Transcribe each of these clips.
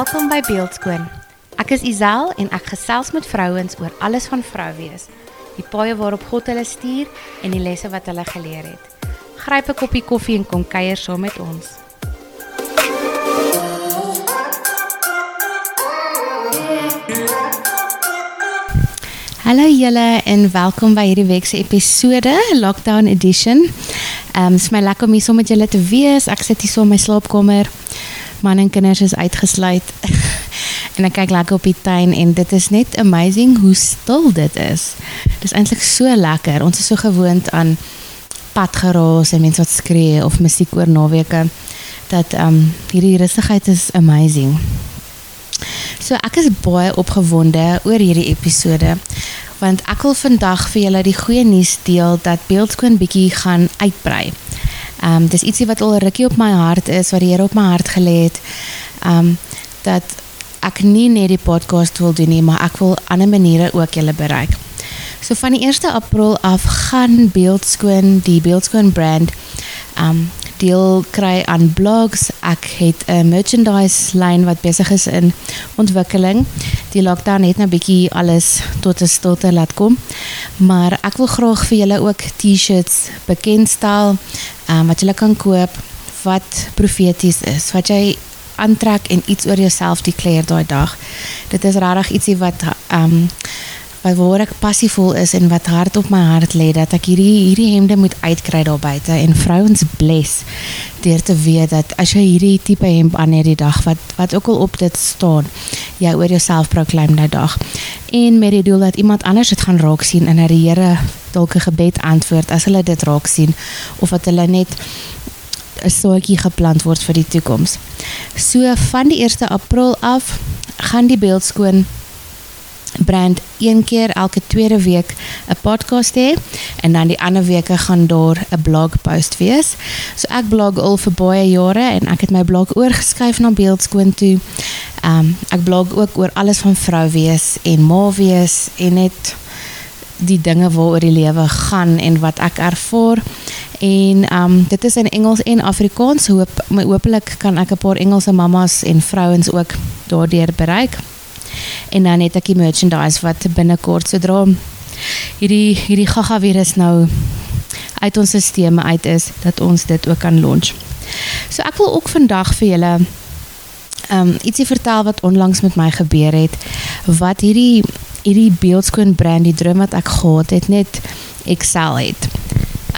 Welkom by Beeldskoon. Ek is Isel en ek gesels met vrouens oor alles van vrou wees. Die paaie waarop God hulle stuur en die lesse wat hulle geleer het. Gryp 'n koppie koffie en kom kuier saam met ons. Hallo julle en welkom by hierdie week se episode Lockdown Edition. Ehm um, is my lekker om hier saam met julle te wees. Ek sit hier so in my slaapkamer. Man en kinders is uitgesluit. en ek kyk lekker op die tuin en dit is net amazing hoe stil dit is. Dit is eintlik so lekker. Ons is so gewoond aan padgeraas en mense wat skree of musiek oor naweke dat ehm um, hierdie rustigheid is amazing. So ek is baie opgewonde oor hierdie episode want ek wil vandag vir julle die goeie nuus deel dat Beeldskoon bietjie gaan uitbrei. Ehm um, dis ietsie wat al rukkie op my hart is, wat die Here op my hart gelê het. Ehm um, dat ek nie net die podcast wil doen nie, maar ek wil ander maniere ook julle bereik. So van die 1 April af gaan Beeldskoon die Beeldskoon brand um, deel kry aan blogs. Ek het 'n merchandise lyn wat besig is in ontwikkeling. Die lockdown het nou bietjie alles tot 'n stilte laat kom. Maar ek wil graag vir julle ook T-shirts bekendstel um, wat julle kan koop wat profeties is. Wat jy aantrek en iets oor jouself declare daai dag. Dit is regtig ietsie wat ehm um, by waar ek passievol is en wat hard op my hart lê dat ek hierdie hierdie hemde moet uitkry daar buite en vrouens bless deur te weet dat as jy hierdie tipe hemp aan hierdie dag wat wat ook al op dit staan jy oor jouself proclaim daai dag en met die doel dat iemand anders dit gaan raak sien en dat die Here dalk 'n gebed antwoord as hulle dit raak sien of dat hulle net 'n soetjie geplant word vir die toekoms. So van die 1 April af gaan die beeldskoon brand een keer elke tweede week 'n podcast hê en dan die ander weke gaan daar 'n blog post wees. So ek blog al vir baie jare en ek het my blog oorgeskuif na beeldskoon toe. Um ek blog ook oor alles van vrou wees en ma wees en net die dinge waaroor die lewe gaan en wat ek ervaar. En um dit is in Engels en Afrikaans. Hoop my hopelik kan ek 'n paar Engelse mammas en vrouens ook daardeur bereik en dan het ek die merchandise wat binnekort sodra hierdie hierdie gaga virus nou uit ons stelsel uit is dat ons dit ook kan launch. So ek wil ook vandag vir julle um ietsie vertel wat onlangs met my gebeur het wat hierdie hierdie beeldskoon brand die droom wat ek gehad het net excel het.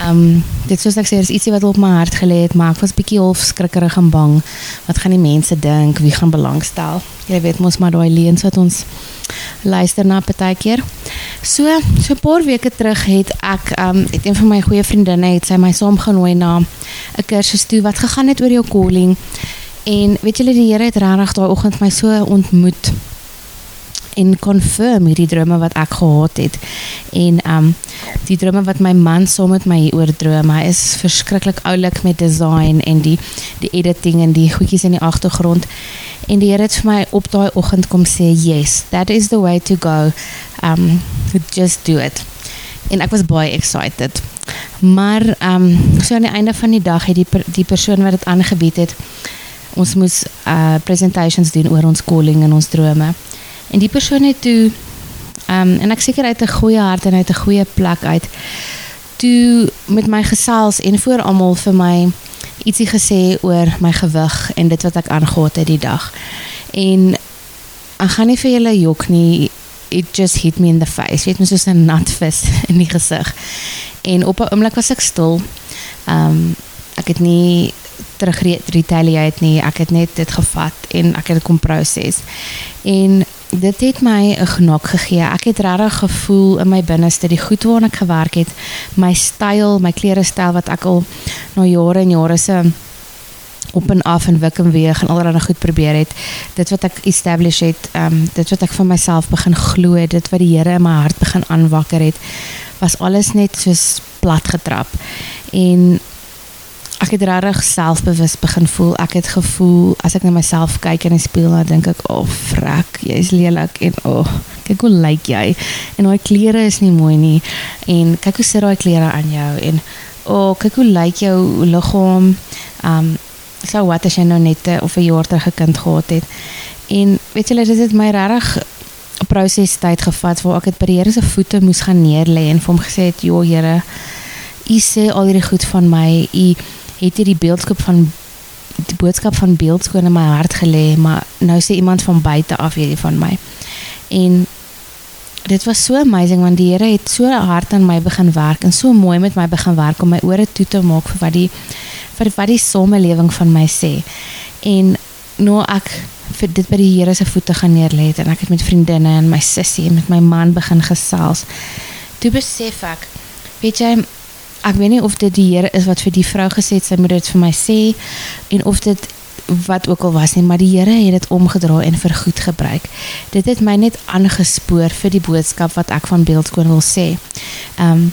Um dit soos ek sê is ietsie wat op my hart gelê het, maar ek was bietjie half skrikkerig en bang. Wat gaan die mense dink? Wie gaan belangstel? Jy weet mos maar daai leuns wat ons luister na partykeer. So, so 'n paar weke terug het ek um het een van my goeie vriendinne het sy my saamgenooi na 'n kursus toe wat gegaan het oor jou calling. En weet julle die Here het regtig daai oggend my so ontmoet en confirm hierdie drome wat ek gehad het. En um die drome wat my man saam met my oor droom. Hy is verskriklik oulik met design en die die editing en die goedjies in die agtergrond. En die Here het vir my op daai oggend kom sê, "Yes, that is the way to go. Um just do it." En ek was baie excited. Maar um so aan die einde van die dag het die die persoon wat dit aangebied het ons moes uh presentations doen oor ons calling en ons drome. En die persoon het toe um, en ek seker uit 'n goeie hart en uit 'n goeie plek uit toe met my gesels en voor almal vir my ietsie gesê oor my gewig en dit wat ek aangegaan het die dag. En ek gaan nie vir julle jok nie. It just hit me in the face. Weet mens soos 'n nat vis in die gesig. En op 'n oomblik was ek stil. Um ek het nie terug retaliate nie. Ek het net dit gevat en ek het dit kom proses. En dit het my 'n genak gegee. Ek het regtig gevoel in my binneste die goed waarna ek gewerk het, my styl, my klere wat ek al na jare en jare se op en af en wik en weeg en allerlei goed probeer het. Dit wat ek establish het, ehm dit wat ek vir myself begin glo, dit wat die Here in my hart begin aanwakker het, was alles net soos plat getrap. En ek het regtig selfbewus begin voel. Ek het gevoel as ek na myself kyk in die spieël, dan dink ek, "O, oh, frak, jy's lelik en o, oh, kyk hoe lyk jy." En daai klere is nie mooi nie. En kyk hoe sit daai klere aan jou en o, oh, kyk hoe lyk jou liggaam. Um so wat as jy nou net uh, of 'n jaar terug 'n kind gehad het. En weet julle, dit het my regtig 'n proses tyd gevat waar ek dit by die Here se voete moes gaan neerlê en vir hom gesê het, "Jo Here, U sê al hierdie goed van my. U het hierdie beeldskap van die boodskap van beeldskoon in my hart gelê, maar nou sê iemand van buite af hierdie van my." En dit was so amazing want die Here het so hard aan my begin werk en so mooi met my begin werk om my ore toe te maak vir wat die vir wat die samelewing van my sê. En nou ek vir dit by die Here se voete gaan neerlê en ek het met vriendinne en my sussie en met my man begin gesels. Toe besef ek, weet jy, ek weet nie of dit die Here is wat vir die vrou gesê het sy moet dit vir my sê en of dit wat ook al was nie, maar die Here het dit omgedraai en vir goed gebruik. Dit het my net aangespoor vir die boodskap wat ek van Beeldskoon wil sê. Ehm um,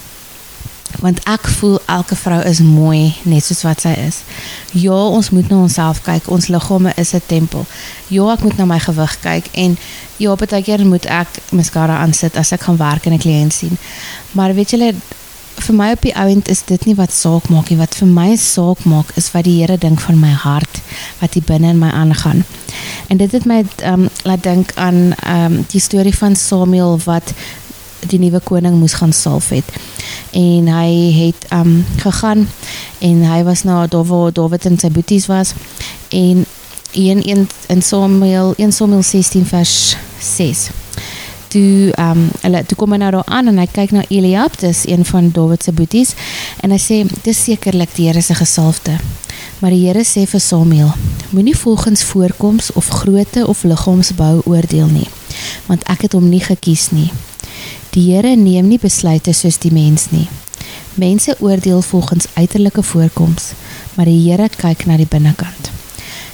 want ek voel elke vrou is mooi net soos wat sy is. Ja, ons moet na onsself kyk. Ons liggame is 'n tempel. Ja, ek moet na my gewig kyk en ja, baie keer moet ek mascara aansit as ek gaan werk en 'n kliënt sien. Maar weet julle, vir my op die ouend is dit nie wat saak maak nie. Wat vir my saak maak is wat die Here dink van my hart, wat hier binne in my aangaan. En dit het my ehm um, laat dink aan ehm um, die storie van Samuel wat die nuwe koning moes gaan salf het. En hy het um gegaan en hy was na daar waar Dawid en sy boeties was en in in in Samuel in Samuel 16 vers 6. Toe um hulle toe kom hy nou daar aan en hy kyk na Eliab, dis een van Dawid se boeties en hy sê dis sekerlik die Here se gesalfde. Maar die Here sê vir Samuel: Moenie volgens voorkoms of grootte of liggaamsbou oordeel nie, want ek het hom nie gekies nie. Die Here neem nie besluite soos die mens nie. Mense oordeel volgens uiterlike voorkoms, maar die Here kyk na die binnekant.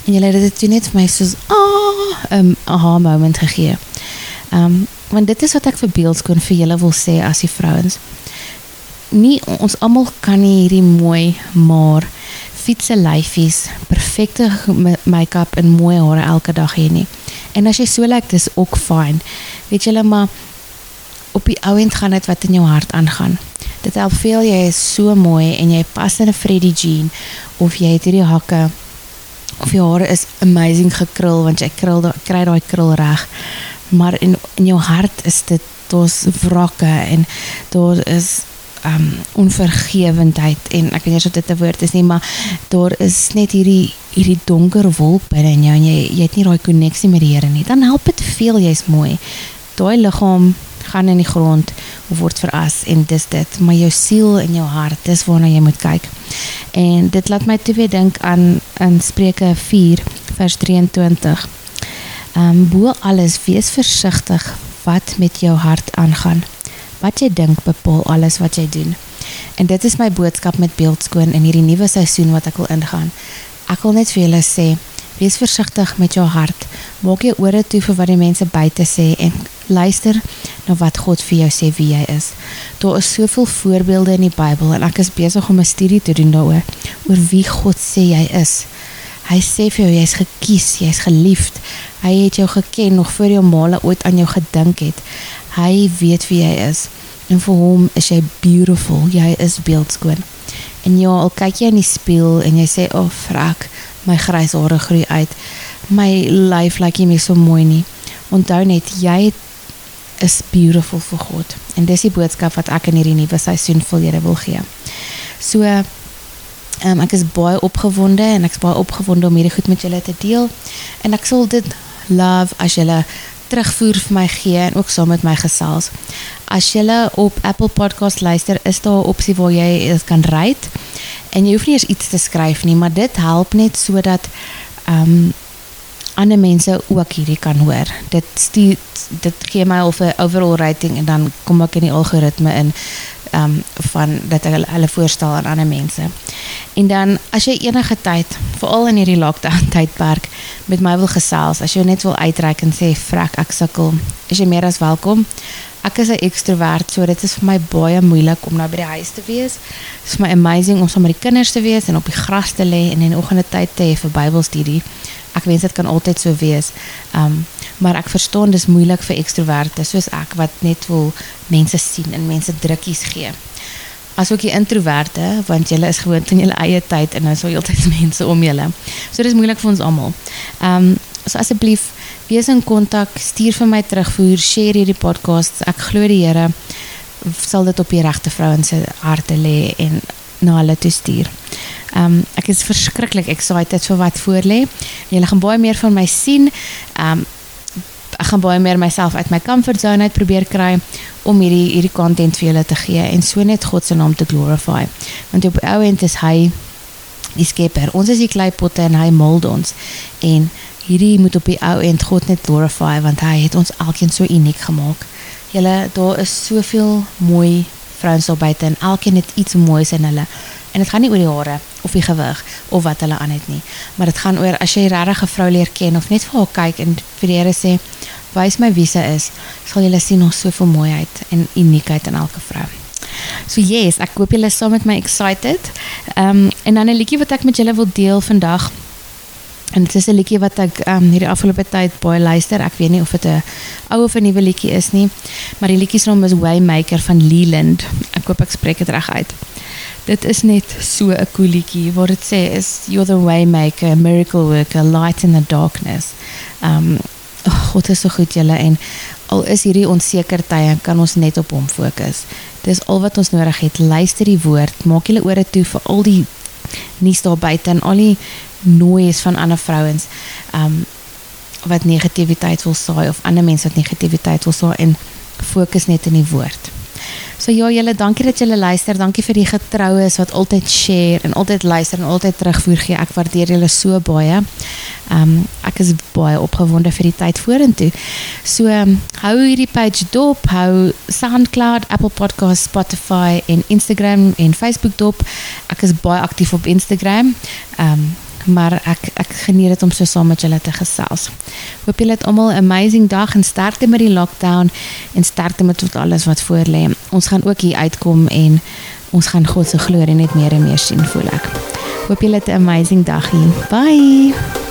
En julle het dit toe net vir my soos ah, um, aha moment gegee. Ehm um, want dit is wat ek vir beeldskoon vir julle wil sê as die vrouens. Nie ons almal kan nie hierdie mooi maar fietsse lyfies, perfekte make-up en mooi hare elke dag hê nie. En as jy so lyk, like, dis ook fyn. Weet julle maar op die ouend gaan dit wat in jou hart aangaan. Dit help veel jy is so mooi en jy pas in 'n Freddie jean of jy het hierdie hakke of jou hare is amazing gekrul want jy krul kry daai krul reg. Maar in in jou hart is dit daar's wrakke en daar is um onvergewendheid en ek weet nie of dit 'n woord is nie maar daar is net hierdie hierdie donker wolk binne in jou en jy jy het nie daai koneksie met die Here nie. Dan help dit veel jy's mooi. Daai liggaam gaan in die grond of word veras en dis dit. Maar jou siel en jou hart dis waarna jy moet kyk. En dit laat my toe weer dink aan in Spreuke 4 vers 23 ehm um, bo alles wees versigtig wat met jou hart aangaan wat jy dink bepaal alles wat jy doen en dit is my boodskap met beeldskoon in hierdie nuwe seisoen wat ek wil ingaan ek wil net vir julle sê wees versigtig met jou hart maak jou ore toe vir wat die mense buite sê en luister na wat God vir jou sê wie jy is. Daar is soveel voorbeelde in die Bybel en ek is besig om 'n studie te doen daaroor oor wie God sê jy is. Hy sê vir jou jy's gekies, jy's geliefd. Hy het jou geken nog voor jou maale ooit aan jou gedink het. Hy weet wie jy is. En vir hom is jy beautiful. Jy is beeldskoon. En ja, al kyk jy in die spieël en jy sê, "O, oh, frak, my grys hare groei uit. My lyf lyk nie meer so mooi nie." Onthou net, jy is beautiful vir God. En dis die boodskap wat ek in hierdie nuwe seisoen vir julle wil gee. So um, ek is baie opgewonde en ek is baie opgewonde om hierdie goed met julle te deel. En ek sal dit love as julle terugvoer vir my gee en ook saam met my gesels. As julle op Apple Podcast luister, is daar 'n opsie waar jy dit kan rate en jy hoef nie eens iets te skryf nie, maar dit help net sodat ehm um, ander mense ook hierdie kan hoor. Dit stuur dit gee my al 'n overall rating en dan kom ek in die algoritme in um, van dat hulle hulle voorstel aan ander mense. En dan as jy enige tyd, veral in hierdie lockdown tydperk met my wil gesels, as jy net wil uitreik en sê frek ek sukkel, is jy meer as welkom. Ek is 'n ekstrovert, so dit is vir my baie moeilik om nou by die huis te wees. Dit is vir my amazing om saam met die kinders te wees en op die gras te lê en in die oggende tyd te hê vir Bybelstudie ek wens dit kan altyd so wees. Um maar ek verstaan dis moeilik vir ekstroverte soos ek wat net wil mense sien en mense drukkies gee. asook die introverte want julle is gewoond aan julle eie tyd en nou is daar heeltyd mense om julle. So dis moeilik vir ons almal. Ehm um, so asseblief wees in kontak, stuur vir my terugvoer, share hierdie podcast. Ek glo die Here sal dit op die regte vrouens se harte lê en na hulle toe stuur. Ehm um, ek is verskriklik excited vir wat voor lê. Julle gaan baie meer van my sien. Ehm ek gaan baie meer myself uit my comfort zone uit probeer kry om hierdie hierdie content vir julle te gee en so net God se naam te glorify. Want op ou end is hy die skepper. Ons is die kleipotte en hy mold ons. En hierdie moet op die ou end God net glorify want hy het ons elkeen so uniek gemaak. Julle daar is soveel mooi vrouens daar buite en elkeen het iets moois in hulle. En dit gaan nie oor die hare of die gewig of wat hulle aan het nie, maar dit gaan oor as jy regtig 'n vrou leer ken of net vir haar kyk en vir die Here sê, "Wys my wie sy is." Sal jy sien ons soveel mooiheid en uniekheid in elke vrou. So yes, ek hoop julle is saam met my excited. Ehm um, en dan 'n liedjie wat ek met julle wil deel vandag. En dit is 'n liedjie wat ek ehm um, hierdie afgelope tyd baie luister. Ek weet nie of dit 'n ou of 'n nuwe liedjie is nie, maar die liedjie se naam is Waymaker van Leland. Ek hoop ek spreek dit reg uit. Dit is net so 'n cool liedjie waar dit sê is you're the waymaker, miracle worker, light in the darkness. Um oh, God is so goed julle en al is hierdie onseker tye kan ons net op hom fokus. Dis al wat ons nodig het. Luister die woord, maak julle ore toe vir al die nuus daar buite en al die noise van ander vrouens. Um wat negativiteit wil saai of ander mense wat negativiteit wil saai en fokus net in die woord. So ja, julle dankie dat julle luister. Dankie vir die getroues wat altyd share en altyd luister en altyd terugvoer gee. Ek waardeer julle so baie. Ehm um, ek is baie opgewonde vir die tyd vorentoe. So um, hou hierdie page dop, hou SoundCloud, Apple Podcasts, Spotify en Instagram en Facebook dop. Ek is baie aktief op Instagram. Ehm um, maar ek ek geniet dit om so saam met julle te gesels. Hoop julle het almal 'n amazing dag en sterkte met die lockdown en sterkte met tot alles wat voor lê. Ons gaan ook hier uitkom en ons gaan God se glorie net meer en meer sien voel ek. Hoop julle het 'n amazing dag hier. Bye.